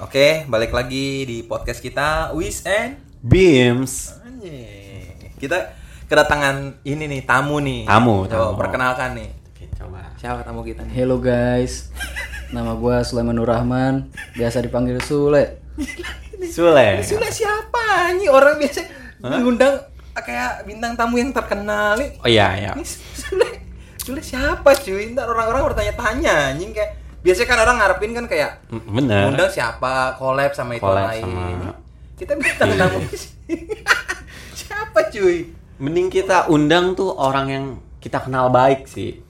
Oke, balik lagi di podcast kita Wis and Beams. Kita kedatangan ini nih tamu nih. Tamu, Coba tamu. perkenalkan nih. Oke, coba. Siapa tamu kita nih? Hello guys, nama gua Sulaiman Nur Rahman, biasa dipanggil Sule. Sule. Sule siapa? Ini orang biasa mengundang kayak bintang tamu yang terkenal nih. Oh iya, iya. Ini Sule, Sule siapa cuy? Ntar orang-orang bertanya-tanya anjing kayak biasanya kan orang ngarepin kan kayak M- Bener. Undang siapa, collab sama itu Collab lain. sama- Kita bintang tamu. siapa cuy? Mending kita undang tuh orang yang kita kenal baik sih.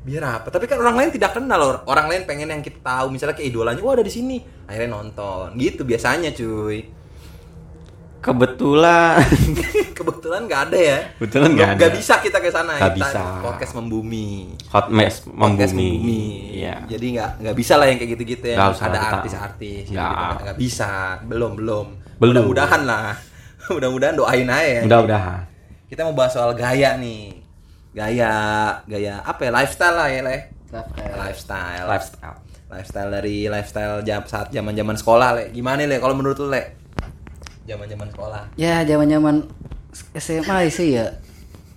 Biar apa? Tapi kan orang lain tidak kenal loh. Orang lain pengen yang kita tahu. Misalnya kayak idolanya, wah ada di sini. Akhirnya nonton. Gitu biasanya cuy. Kebetulan Kebetulan nggak ada ya. Kebetulan nggak ada. bisa kita ke sana. Nggak Kita bisa. Podcast membumi. hot mess Podcast membumi. membumi. Iya. Jadi nggak nggak bisa lah yang kayak gitu-gitu ya. Usah Ada artis-artis. gitu. Nggak. Bisa. Belum belum. Belum. Mudah-mudahan lah. Mudah-mudahan doain aja. ya. Mudah-mudahan. Kita mau bahas soal gaya nih. Gaya, gaya apa ya? Lifestyle lah ya, Le. Lifestyle. Lifestyle. Lifestyle dari lifestyle jam saat zaman-zaman sekolah, Le. Gimana, Le? Kalau menurut lu, Le? Zaman-zaman sekolah. Ya zaman-zaman SMA sih ya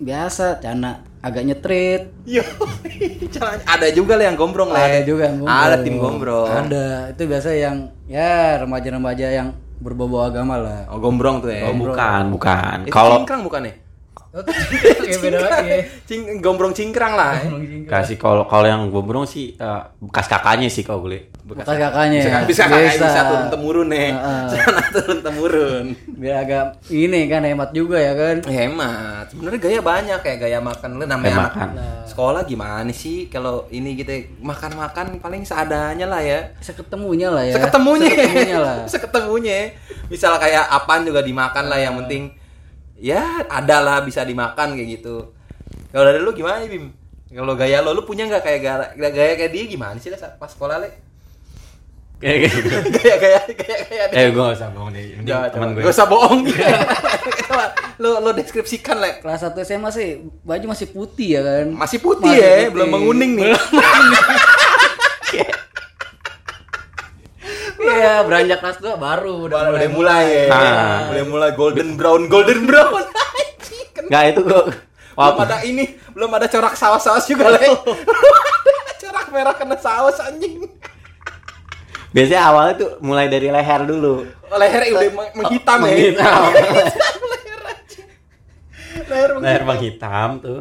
biasa, cana agak nyetrit. Yo, ada juga Le yang gombrong, Le. Ada juga yang gombrong. Ada tim gombrong. Ada, itu biasa yang ya remaja-remaja yang berbau agama lah. Oh, gombrong tuh ya. Oh, bukan, bukan. Itu Kalau cingkrang bukan ya? Kayak beda lagi. Cing, gombrong cingkrang lah. ya. kasih kalau kalau yang gombrong sih eh, bekas kakaknya sih kalau boleh. Bekas kakaknya. Bisa, ya. bisa, kakak, Bisa. bisa turun temurun nih. Sana turun temurun. Biar agak ini kan hemat juga ya kan. Hemat. Sebenarnya gaya banyak kayak gaya makan lu namanya anak makan. sekolah gimana sih kalau ini gitu makan-makan paling seadanya lah ya. Seketemunya lah ya. Seketemunya. Seketemunya lah. Seketemunya. Misal kayak apaan juga dimakan lah yang penting ya ada lah bisa dimakan kayak gitu. Kalau dari lu gimana Bim? Kalau gaya lo, lu punya nggak kayak gaya, gaya kayak dia gimana sih pas sekolah le? Kayak gitu. gaya gaya gaya gaya dia. Eh, gue gak usah ngomong deh. Mending Coba, teman gue. Gak usah bohong. Lu lu deskripsikan le. Kelas 1 SMA sih baju masih putih ya kan. Masih putih Masih ya, putih. belum menguning nih. Iya, beranjak kelas 2 baru udah Udah, udah mulai ya. Nah. Udah mulai golden brown, golden brown. Anjing, Nggak itu gue. belum ada ini, belum ada corak saus-saus juga, Le. Belum ada corak merah kena saus anjing. Biasanya awalnya tuh mulai dari leher dulu. Leher udah meng- menghitam ya. Menghitam. Leher anjing. Leher Leher menghitam. tuh.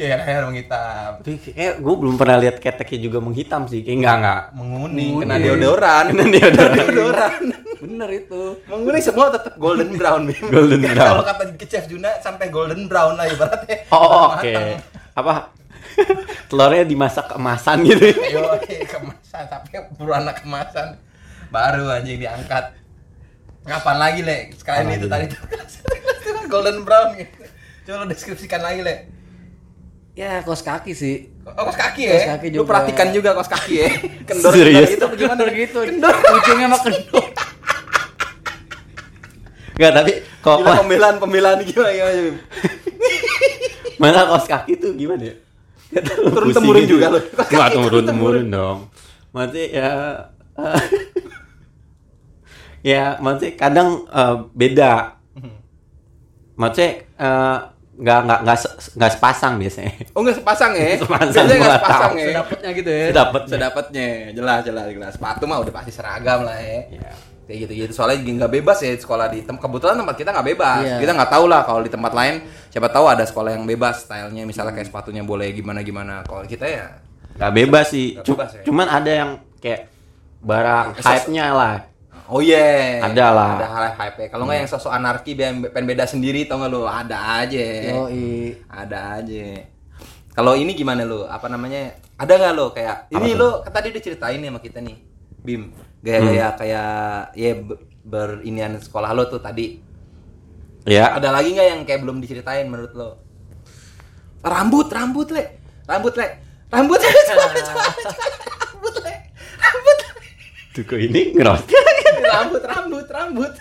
Iya, leher menghitam. Tapi kayak gue belum pernah lihat keteknya juga menghitam sih. Kayak enggak enggak. Menguning, kena deodoran. Kena deodoran. deodoran. Bener itu. Menguning semua tetap golden brown, Bim. Golden brown. Kalau kata Chef Juna sampai golden brown lah ibaratnya. Oh, Matang. oke. Apa? Telurnya dimasak kemasan gitu. Yo, kemasan sampai berwarna kemasan. Baru anjing diangkat. Kapan lagi, Le? Sekalian itu tadi tuh. Kan golden brown gitu. Coba lo deskripsikan lagi, Le. Ya, kos kaki sih. Oh, kos kaki ya? Kos kaki Lu juga. perhatikan juga kos kaki ya. Kendor Serius? itu bagaimana? Kendor gitu. Kendor. Ujungnya mah kendor. Enggak, tapi kok Gila pembelaan pembelaan gimana gimana, Bim? mana kaos kaki tuh gimana ya? Tahu, Turun temurun gitu. juga lu. Kaos kaki Nggak turun temurun. temurun dong. Maksudnya ya eh, ya maksudnya kadang eh, beda. Maksudnya eh, nggak nggak nggak nggak sepasang biasanya. Oh nggak sepasang ya? Sepasang, Biasanya nggak sepasang tahu. ya? Sedapatnya gitu ya. Sedapat Sedapatnya, jelas jelas jelas. Sepatu mah udah pasti seragam lah ya. Ya. Kayak gitu gitu. Soalnya nggak bebas ya sekolah di tem kebetulan tempat kita nggak bebas. Iya. Kita nggak tahu lah kalau di tempat lain. Siapa tahu ada sekolah yang bebas stylenya. Misalnya kayak sepatunya boleh gimana gimana. Kalau kita ya Nggak bebas sih. Bebas ya? Cuman ada yang kayak barang hype-nya lah. Oh iya. Ada lah. Ada hal hype. Kalau nggak yang sosok anarki pengen beda sendiri tau nggak lu? Ada aja. Yoi. Ada aja. Kalau ini gimana lu? Apa namanya? Ada nggak lo kayak ini tuh? lo kan tadi udah ceritain nih sama kita nih. Bim, gaya-gaya kayak ya be- berinian sekolah lo tuh tadi. Ya. Ada lagi nggak yang kayak belum diceritain menurut lo? Rambut, rambut le, rambut le, rambut le, rambut le, rambut le. Tuh kok ini ngerot. Rambut, rambut, rambut.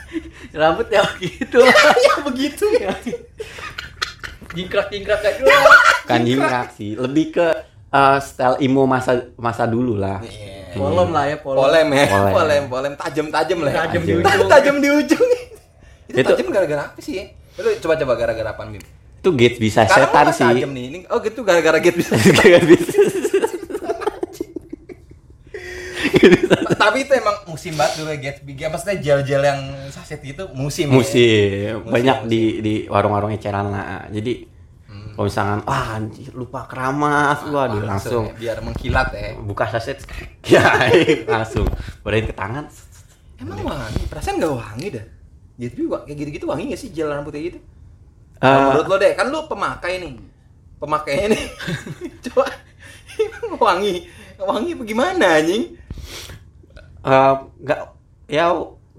Rambut ya gitu. ya begitu ya. Jingkrak-jingkrak kayak Kan jingkrak sih. Lebih ke eh, style imo masa masa dulu lah. Iya. Polem lah ya, polem. polem ya Polem. polem polem tajam tajam lah ya. Tajam di Tajam. ujung. tajam di ujung itu, Itu- tajam gara-gara apa sih ya? lu coba coba gara-gara apa Bim Itu Gates bisa Sekarang setan sih. tajam nih ini oh gitu gara-gara gate bisa Gates bisa. tapi itu emang musim banget dulu ya Gatsby ya maksudnya gel-gel yang saset gitu musim ya. musim. Banyak musim. di di warung-warung eceran lah. Jadi kalau misalkan wah anjir lupa keramas. Wah dia langsung ya, biar mengkilat ya. Buka saset. Ya langsung. Berain ke tangan. Emang wangi? Perasaan nggak wangi dah. Gatsby wa- kayak gitu-gitu wangi gak sih gel rambut kayak gitu Nah, menurut lo deh kan lu pemakai nih. Pemakainya nih coba. Wangi? Wangi bagaimana anjing eh, nggak ya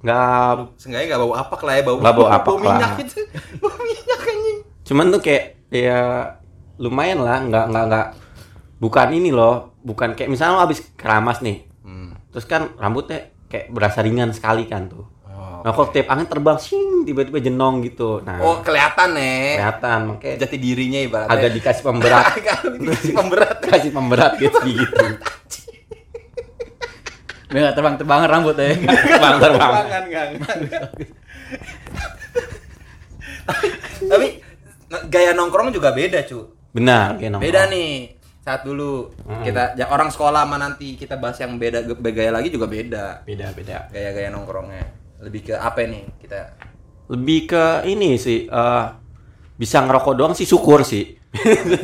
nggak Seenggaknya nggak bau apak lah ya bau Nggak bau apak lah. minyak gitu. Bau minyak anjing. Cuman tuh kayak ya lumayan lah nggak nggak nggak bukan ini loh bukan kayak misalnya lo habis keramas nih hmm. terus kan rambutnya kayak berasa ringan sekali kan tuh. Oh, nah kok tiap angin terbang sing tiba-tiba jenong gitu. Nah oh kelihatan nih kelihatan makanya jati dirinya ibaratnya. agak dikasih pemberat. Agak dikasih pemberat. Kasih pemberat gitu gitu Biar nggak terbang-terbangan rambut ya. bang terbang Terbang, enggak, enggak. tapi gaya nongkrong juga beda cu benar kayak nongkrong. beda nih saat dulu kita ya, orang sekolah sama nanti kita bahas yang beda gaya lagi juga beda beda beda gaya-gaya nongkrongnya lebih ke apa nih kita lebih ke ini sih eh, bisa ngerokok doang sih syukur sih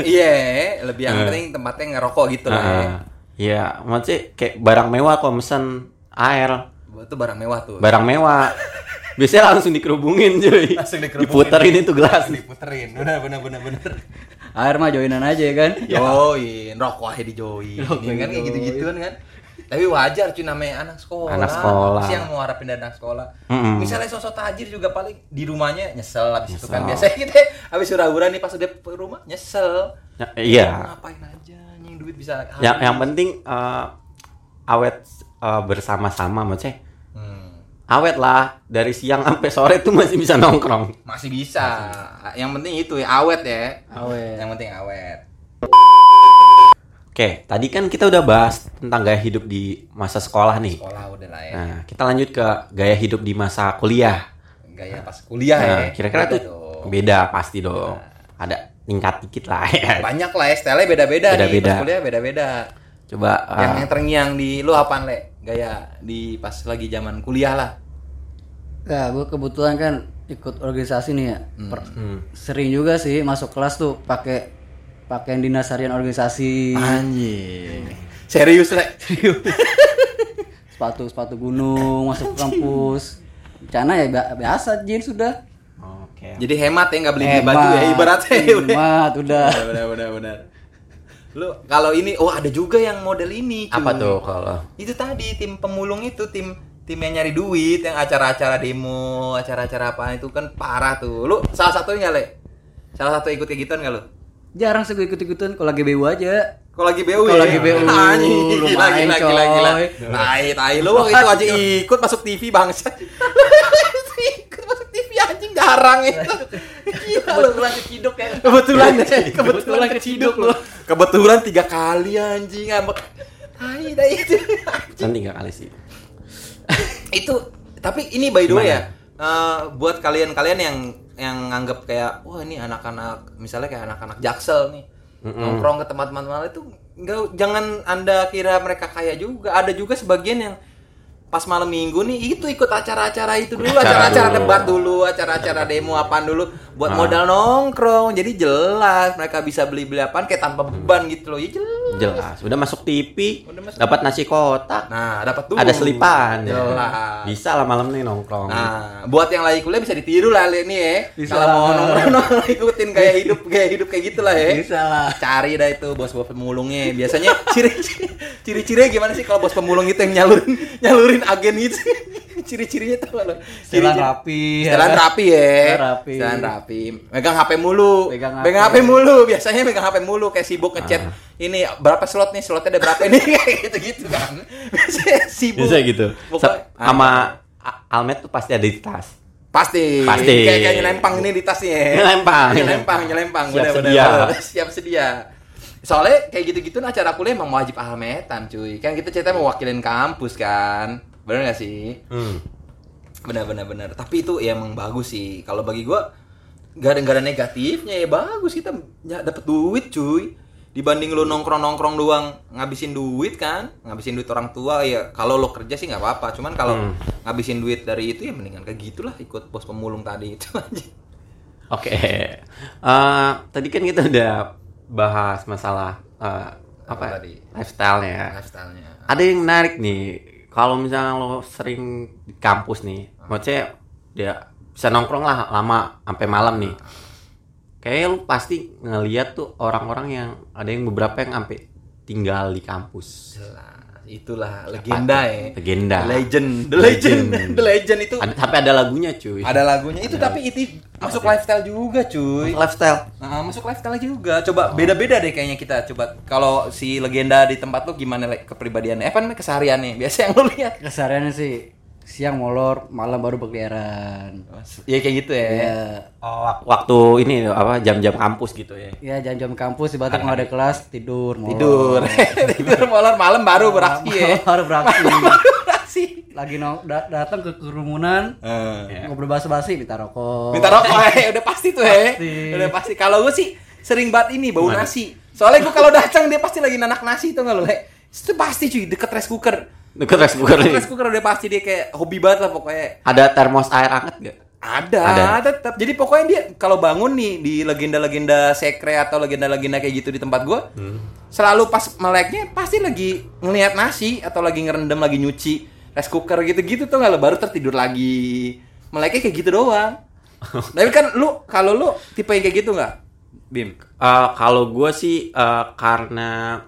iya lebih yang Eh. penting tempatnya ngerokok gitu lah ya. Iya, maksudnya kayak barang mewah kalau mesen air, itu barang mewah tuh barang mewah. Biasanya langsung dikerubungin cuy. Langsung dikerubungin. Diputerin itu gelas. diputerin bener bener bener bener Air mah joinan aja ya kan. join rokok aja dijoin Rokok ya kan kayak dijoin. gitu gituan kan tapi wajar cuy namanya anak sekolah Anak sekolah. Yang mau harapin dari anak sekolah Mm-mm. misalnya sosok tajir juga paling di rumahnya nyesel habis itu kan biasanya kita habis hura-hura nih pas udah ke rumah nyesel Ya, iya. ngapain aja anjing duit bisa Yang yang penting eh, awet eh, bersama-sama maksudnya. Hmm, Awet lah dari siang sampai sore tuh masih bisa nongkrong. masih bisa yang penting itu ya awet ya Awet. yang penting awet Oke, tadi kan kita udah bahas tentang gaya hidup di masa sekolah nih. sekolah udah lah ya Nah, kita lanjut ke gaya hidup di masa kuliah. gaya pas kuliah Nah, ya kira-kira tuh dong. beda pasti dong. Ada tingkat dikit lah ya. banyak lah ya style beda-beda nih Beda-beda. pas kuliah beda-beda Coba yang ah, yang terngiang di lu apaan le gaya di pas lagi zaman kuliah lah Nah, gue kebetulan kan ikut organisasi nih ya. Per- hmm. Sering juga sih masuk kelas tuh pakai pakaian dinas harian organisasi, anjing serius le sepatu sepatu gunung masuk kampus. Rencana ya bi- biasa jeans sudah. Oke. jadi hemat ya nggak beli beli baju ya ibaratnya udah Hemat udah. benar benar benar lu kalau ini oh ada juga yang model ini cuy. Apa tuh kalau? itu tadi tim pemulung itu tim tim yang nyari duit yang acara-acara demo acara-acara apa itu kan parah tuh lu salah satunya le salah satu ikut kayak gituan nggak lu Jarang sih gue ikut-ikutan kalau lagi BU aja. Kalau lagi BU Kalau ya? lagi BU, Anjing, gila, lumayan, gila, gila, gila. coy. Tai, tai. Lu itu aja ikut masuk TV bangsa. Jarang itu. Gila. Kebetulan keciduk ya. Kebetulan ya. Kebetulan keciduk lu. Kebetulan tiga kali anjing ngambek. Tai, tai itu. Kan tiga kali sih. itu tapi ini by the way Gimana? ya eh, buat kalian-kalian yang yang nganggap kayak wah ini anak-anak misalnya kayak anak-anak jaksel nih nongkrong ke tempat-tempat malam itu enggak jangan anda kira mereka kaya juga ada juga sebagian yang pas malam minggu nih itu ikut acara-acara itu dulu Acara acara-acara debat dulu acara-acara demo apaan dulu buat Ah. modal nongkrong. Jadi jelas mereka bisa beli-beli apaan kayak tanpa beban gitu loh. Ya jelas Jelas. Udah masuk TV, Udah masuk dapat nasi kotak, nah dapat tuh ada selipan. ya. jelas Bisa lah malam nih nongkrong. Nah, buat yang lagi kuliah bisa ditiru lah li, nih ya. Bisa Kalau mau nongkrong nongkrong ikutin gaya hidup gaya hidup kayak gitu lah ya. Bisa lah. Cari dah itu bos-bos pemulungnya. Biasanya ciri ciri-cirinya gimana sih kalau bos pemulung itu yang nyalurin nyalurin agen gitu. Ciri-cirinya tuh lo. Setelan rapi. Setelan ya. rapi ya. Rapi. Setelan rapi. Megang HP mulu. Megang HP. HP mulu. Biasanya megang HP mulu kayak sibuk ngechat. Ini berapa slot nih? Slotnya ada berapa nih? Kayak gitu-gitu kan. Biasanya sibuk. Bisa gitu. Pokoknya- Sama A- Almet tuh pasti ada di tas. Pasti. Pasti. Kayak kayak nyelempang ini di tasnya. ya. Nyelempang. Nyelempang, nyelempang. Siap Bener, bener, sedia. bener. Siap sedia. soalnya kayak gitu-gitu nah acara kuliah emang wajib almetan cuy kan kita cerita mewakilin kampus kan bener gak sih Hmm. benar-benar benar tapi itu ya emang bagus sih kalau bagi gua gak ada gak ada negatifnya ya bagus kita ya, dapet duit cuy dibanding lu nongkrong nongkrong doang ngabisin duit kan ngabisin duit orang tua ya kalau lo kerja sih nggak apa-apa cuman kalau Hmm. ngabisin duit dari itu ya mendingan kayak gitulah ikut bos pemulung tadi itu aja Oke. Eh, tadi kan kita udah bahas masalah eh, apa, Apa ya? tadi? lifestyle-nya. lifestyle-nya Ada yang menarik nih. Kalau misalnya lo sering di kampus nih, maksudnya dia bisa nongkrong lah lama sampai malam nih. Kayaknya lo pasti ngeliat tuh orang-orang yang ada yang beberapa yang sampai tinggal di kampus. Jelas. itulah legenda ya Legenda. The legend the legend Legend. the legend itu Ada, sampai ada lagunya cuy. ada lagunya itu tapi itu masuk lifestyle juga cuy lifestyle. Nah, masuk lifestyle juga. Coba beda-beda deh kayaknya kita. Coba kalau si legenda di tempat lu gimana kepribadiannya? Eh, kesehariannya? Biasa yang lu lihat. Kesehariannya sih siang molor, malam baru berkeliaran. Ya kayak gitu ya. Ya, Oh, wak- waktu ini apa jam-jam kampus gitu ya. ya jam-jam kampus di Batak nggak ada kelas tidur, molor. Tidur. Tidur molor malam baru beraksi ya. baru beraksi. beraksi. Lagi no, da- datang ke kerumunan, Eh. ngobrol basa-basi minta rokok. Minta rokok eh udah pasti tuh ya. Udah pasti. Kalau gue sih sering banget ini bau nasi. Soalnya gue kalau datang dia pasti lagi nanak nasi tuh nggak lo, Le? Itu pasti cuy deket rice cooker. Deket rice cooker nih. rice cooker udah pasti dia kayak hobi banget lah pokoknya. Ada termos air hangat gak? Ada, Ada. tetap. Jadi pokoknya dia kalau bangun nih di legenda-legenda sekre atau legenda-legenda kayak gitu di tempat gua, selalu pas meleknya pasti lagi ngelihat nasi atau lagi ngerendam lagi nyuci rice cooker gitu-gitu tuh nggak lo baru tertidur lagi. Meleknya kayak gitu doang. Tapi kan lu kalau lu tipe yang kayak gitu nggak? Bim, Eh, kalau gue sih eh, karena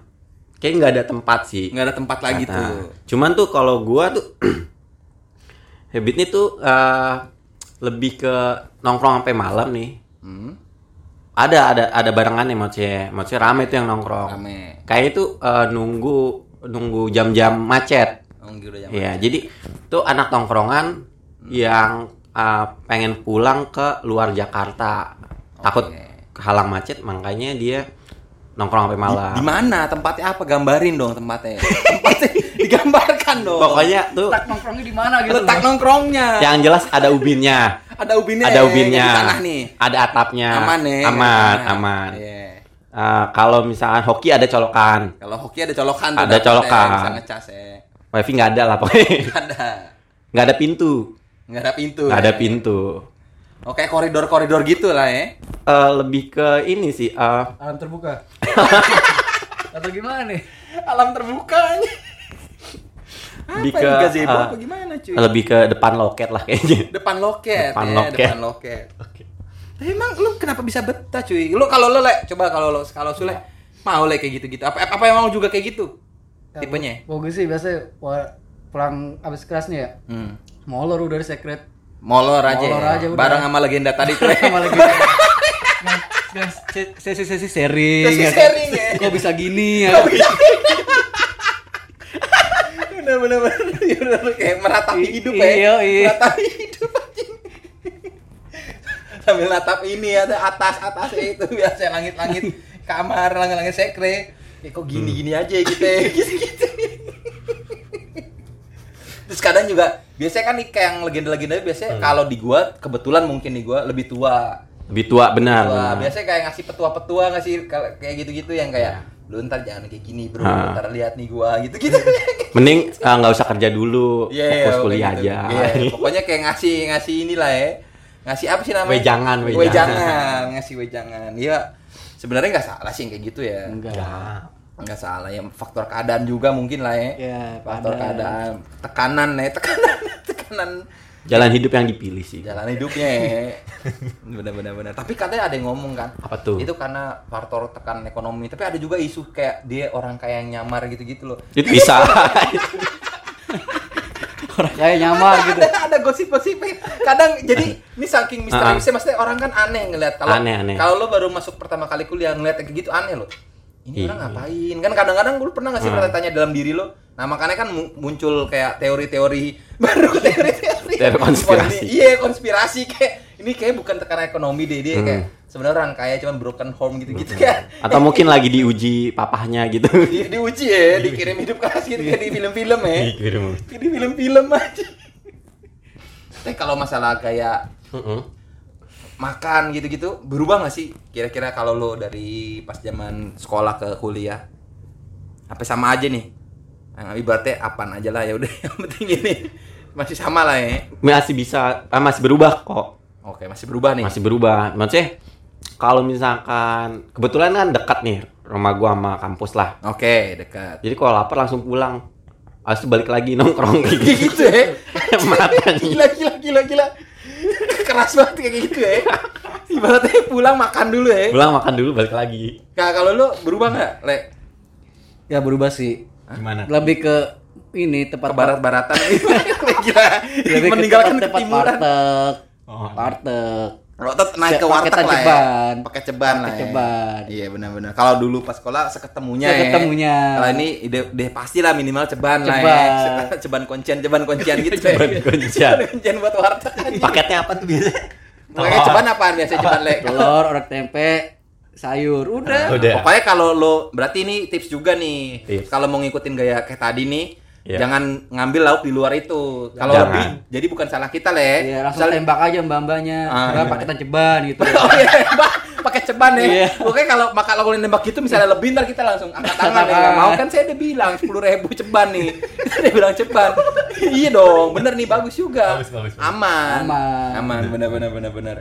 kayak nggak ada tempat sih. nggak ada tempat lagi Nah, tuh. Cuman tuh kalau gua tuh habitnya tuh eh, lebih ke nongkrong sampai malam nih. Hmm, Ada ada ada barengannya maksudnya, maksudnya rame tuh yang nongkrong. rame. Kayak itu eh, nunggu nunggu jam-jam macet. Oh, udah jam. Iya, jadi tuh anak tongkrongan yang eh, pengen pulang ke luar Jakarta. Takut Oke. kehalang macet, makanya dia nongkrong sampai malam. Di mana tempatnya apa? Gambarin dong tempatnya. tempatnya digambarkan dong. Pokoknya tuh Letak nongkrongnya di mana gitu? letak nongkrongnya. yang jelas ada ubinnya. Ada ubinnya. ada ya, ubinnya. di tanah nih. Ada atapnya. Aman nih. Aman, aman. Iya. Eh, kalau misalkan hoki ada colokan. Kalau hoki ada colokan tuh. Ada dapet ya, colokan. Bisa ngecas ya. Wifi nggak ada lah pokoknya. Nggak ada. Nggak ada pintu. Nggak ada pintu. Nggak ada ya. Oke, koridor-koridor gitu lah ya. Eh, lebih ke ini sih. eh, Alam terbuka. Atau gimana nih? Alam terbukanya. Lebih apa ke, gazebo eh, apa gimana cuy? lebih ke depan loket lah kayaknya. Depan loket. Depan ya, loket. Depan loket. Tapi emang lu kenapa bisa betah cuy? Lu kalau lu le, coba kalau lu kalau Sule mau le kayak gitu-gitu. Apa apa emang lu juga kayak gitu? Tipenya? Mau gue sih biasa wa- pulang abis kelas nih ya. Hmm. Molor udah dari secret. Molor aja. Molor ya. aja udah. Bareng sama legenda tadi tuh. ya. Sama lagi. Sesi-sesi sharing. Sesi ya kan? sharing, ya. Kok bisa gini ya? bener bener bener Ya kayak meratapi hidup ya iya, iya. meratapi hidup anjing. sambil natap ini ada atas atasnya itu biasa langit langit kamar langit langit sekre ya kok gini gini aja gitu ya gitu gitu terus kadang juga biasanya kan nih kayak yang legenda-legenda biasanya kalau di gua kebetulan mungkin di gua lebih tua Lebih tua benar. Tua. benar. biasanya kayak ngasih petua-petua ngasih kayak gitu-gitu yang kayak lu ntar jangan kayak gini bro Ah. ntar lihat nih gua gitu gitu Mending eh, nggak usah kerja dulu, Iya, fokus iya, kuliah gitu. aja. Iya, pokoknya kayak ngasih ngasih inilah ya. Ngasih apa sih namanya? Wejangan, wejangan. Wejangan, ngasih wejangan. Iya. Sebenarnya nggak salah sih yang kayak gitu ya. Enggak. Nggak salah ya. Faktor keadaan juga mungkin lah ya. Ya, Faktor keadaan. keadaan, tekanan ya, tekanan, tekanan Jalan hidup yang dipilih sih. jalan hidupnya ya. Benar-benar benar. Tapi katanya ada yang ngomong kan. Apa tuh? Itu karena faktor tekanan ekonomi. Tapi ada juga isu kayak dia orang kaya yang nyamar gitu-gitu loh. Itu bisa. Orang kayak nyamar gitu. ada ada gosip-gosip kadang jadi ini saking misteriusnya maksudnya orang kan aneh ngeliat kalau Ah. Aneh, aneh. kalau lo baru masuk pertama kali kuliah ngeliat kayak gitu aneh lo ini orang Iya. ngapain kan kadang-kadang gue pernah nggak sih Ah. tanya dalam diri lo nah makanya kan mu- muncul kayak teori-teori baru teori-teori Teori konspirasi. Iya konspirasi kayak ini kayak bukan tekanan ekonomi deh dia Hmm. kayak sebenarnya orang kaya cuman broken home gitu-gitu kan Atau mungkin lagi diuji papahnya gitu. di, diuji ya dikirim hidup keras gitu kayak di film-film ya Dikirim. di film-film aja tapi kalau masalah kayak. Makan gitu-gitu berubah nggak sih kira-kira kalau lo dari pas zaman sekolah ke kuliah apa sama aja nih nah, ibaratnya apaan aja lah ya udah yang penting ini masih sama lah ya Masih bisa ah, masih berubah kok. oke masih berubah nih Masih berubah. Maksudnya kalau misalkan kebetulan kan dekat nih rumah gua sama kampus lah. oke dekat Jadi kalau lapar langsung pulang. Itu balik lagi nongkrong kayak gitu. gitu ya Matanya. gila gila gila gila keras banget kayak gitu ya ibaratnya pulang makan dulu ya Pulang makan dulu balik lagi. Kak, kalau lu berubah nggak le Ya berubah sih. Gimana? Lebih ke ini tempat ke barat-baratan gila lebih ke meninggalkan tempat, tempat ketimuran warteg. Oh. Warteg. Rotot naik ke warteg lah ya. ceban. Pakai ceban lah. Pakai ya. ceban. Iya benar-benar. Kalau dulu pas sekolah seketemunya ya. Seketemunya. Kalau ini ide, deh pastilah minimal ceban, lah Ceban. ya. Ceban kuncian, ceban kuncian gitu. ya. Ceban kuncian. Ceban kuncian buat warteg aja. Paketnya apa tuh biasanya? Makanya ceban apaan biasanya ceban le? Telur, orek tempe, sayur. Udah. Udah. Pokoknya kalau lo berarti ini tips juga nih. Kalau mau ngikutin gaya kayak tadi nih, Iya. jangan ngambil lauk di luar itu. Kalau lebih, jadi bukan salah kita le. Iya, langsung Misal- tembak aja mbak-mbaknya. Ah, iya. paketan ceban gitu. Oh iya, Mbak, pakai ceban ya. Iya. Oke kalau maka kalau nembak gitu misalnya lebih ntar kita langsung angkat tangan ya. mau kan saya udah bilang sepuluh ribu ceban nih. Udah bilang ceban. iya dong, bener nih bagus juga. Bagus, bagus, bagus. Aman. Aman. Aman, bener bener bener bener.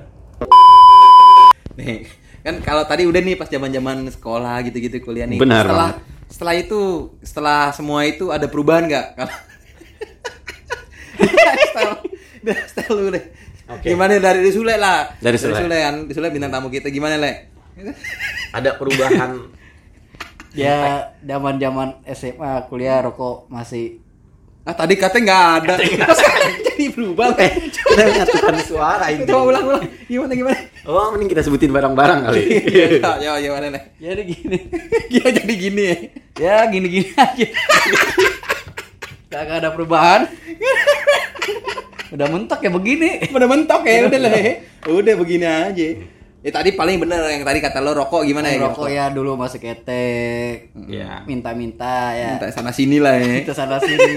Nih, kan kalau tadi udah nih pas zaman-zaman sekolah gitu-gitu kuliah nih. Benar Setelah banget. Setelah itu, setelah semua itu ada perubahan nggak? Kalau style, udah style lu deh. Oke. Gimana dari di Sule lah? Dari Sule. kan, di Sule bintang tamu kita gimana le? Ada perubahan Ya zaman-zaman SMA kuliah rokok masih Ah tadi katanya nggak ada. Terus jadi berubah le. kita menyatukan suara ini. Coba ulang ulang. Gimana gimana? Oh, mending kita sebutin barang-barang kali. Ya, ya gimana le? jadi gini. Gila jadi gini ya. ya gini-gini aja. Kagak ada perubahan. Udah mentok ya begini. Pada mentok ya udah le. Udah begini aja. Ya tadi paling bener yang tadi kata lo rokok gimana ya? rokok ya dulu masih ketek. Iya. Minta-minta ya. Minta sana sini lah ya. Kita sana sini.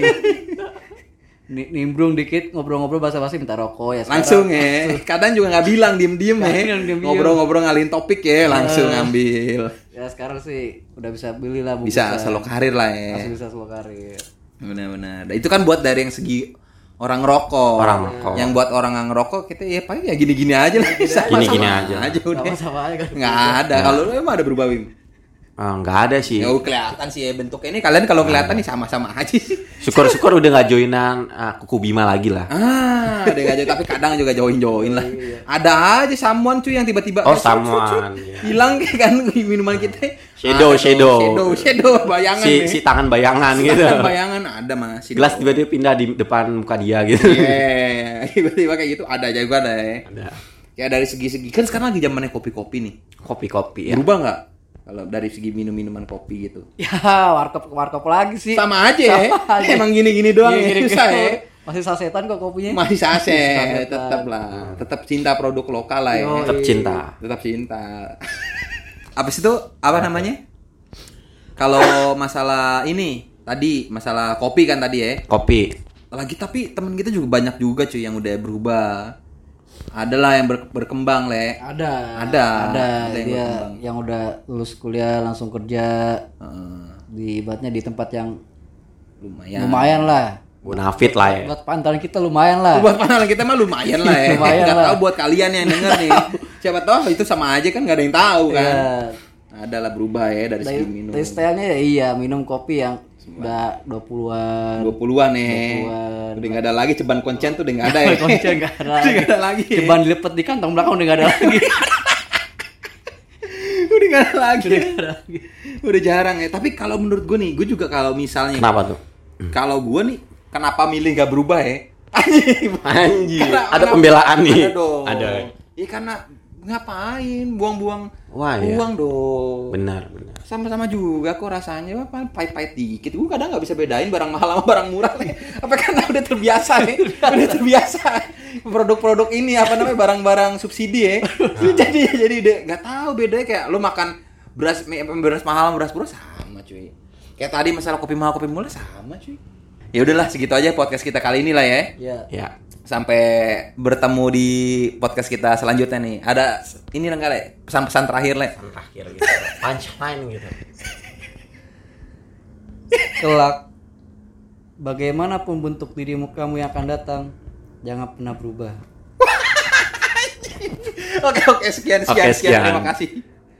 Ni- Nimbrung dikit ngobrol-ngobrol basa-basi minta rokok ya. sekarang- Langsung ya. Kadang juga nggak bilang diem-diem ya. Ngobrol-ngobrol ngalihin topik ya, langsung ngambil. Ya sekarang sih udah bisa beli lah Bisa solo karir lah ya. Masih bisa solo karir. Benar-benar. Nah, itu kan buat dari yang segi orang rokok. Orang rokok. Yang buat orang yang ngerokok kita ya paling ya gini-gini aja lah. Gini-gini aja. aja udah. Sama-sama aja kan. Nggak ada. Kalau lu emang ada berubah Bim? Ah, nggak ada sih. Ya kelihatan sih ya bentuknya ini kalian kalau kelihatan nih sama-sama aja sih. Syukur-syukur udah nggak joinan ah, kuku Bima lagi lah. Ah, ada nggak jauh tapi kadang juga join-join lah. Ada aja someone cuy yang tiba-tiba Oh, eh, someone, iya. Hilang kayak kan minuman kita. Shadow, tuh, shadow. Shadow, shadow bayangan Si nih. si tangan bayangan gitu. Tangan bayangan ada masih. Gelas tiba-tiba pindah di depan muka dia gitu. Iya, tiba-tiba kayak gitu ada juga ada ya. Ada. Kayak dari segi-segi kan sekarang lagi zamannya kopi-kopi nih. Kopi-kopi ya. Berubah nggak? Kalau dari segi minum-minuman kopi gitu. Ya warkop warkop lagi sih. Sama aja ya. Sama aja. Emang gini-gini doang ya. Gini-gini Susah ya. Masih sasetan kok kopinya. Masih saset, tetap lah. Tetap cinta produk lokal lah ya. Yo, Tetap cinta. Tetap cinta. Abis itu apa namanya? Kalau masalah ini tadi masalah kopi kan tadi ya. Kopi. Lagi tapi temen kita juga banyak juga cuy yang udah berubah. Adalah yang ber- berkembang le. Ada. Ada. Ada. Ada yang Dia berkembang. yang udah lulus kuliah langsung kerja Heeh, di ibaratnya di tempat yang lumayan. lumayan lah. Bonafit lah ya. Buat pantalan kita lumayan lah. Buat panel kita mah lumayan lah ya. Lumayan Nggak lah. tahu buat kalian yang denger nih. Siapa tahu itu sama aja kan nggak ada yang tahu kan. Iya. Adalah berubah ya dari segi minum. Dari stylenya ya iya minum kopi yang udah 20-an. 20-an nih. 20-an. Udah nggak ada lagi ceban koncen tuh udah nggak ada ya. Koncen nggak ada Udah nggak ada lagi. Ceban dilepet di kantong belakang udah gak ada lagi. udah nggak ada lagi. Udah jarang ya. Tapi kalau menurut gue nih, gue juga kalau misalnya Kenapa tuh? kalau gue nih kenapa milih nggak berubah ya? Anjing. Anjir. Karena- Ada pembelaan nih. Ada dong. Ada. Iya karena ngapain buang-buang Wah, iya. uang dong. Benar, benar. Sama-sama juga kok rasanya apa pahit-pahit dikit. Gue kadang nggak bisa bedain barang mahal sama barang murah nih. Apa karena udah terbiasa nih? udah terbiasa. produk-produk ini apa namanya barang-barang subsidi ya. jadi jadi deh nggak tahu bedanya kayak lu makan beras beras mahal beras murah sama cuy. Kayak tadi masalah kopi mahal kopi murah sama cuy. Ya udahlah segitu aja podcast kita kali ini lah ya. Ya. Ya. Sampai bertemu di podcast kita selanjutnya nih. Ada ini lah nggak Le? pesan-pesan terakhir le. Terakhir gitu. Punchline gitu. Kelak bagaimanapun bentuk dirimu kamu yang akan datang, jangan pernah berubah. Oke oke sekian sekian Oke, sekian sekian. terima kasih.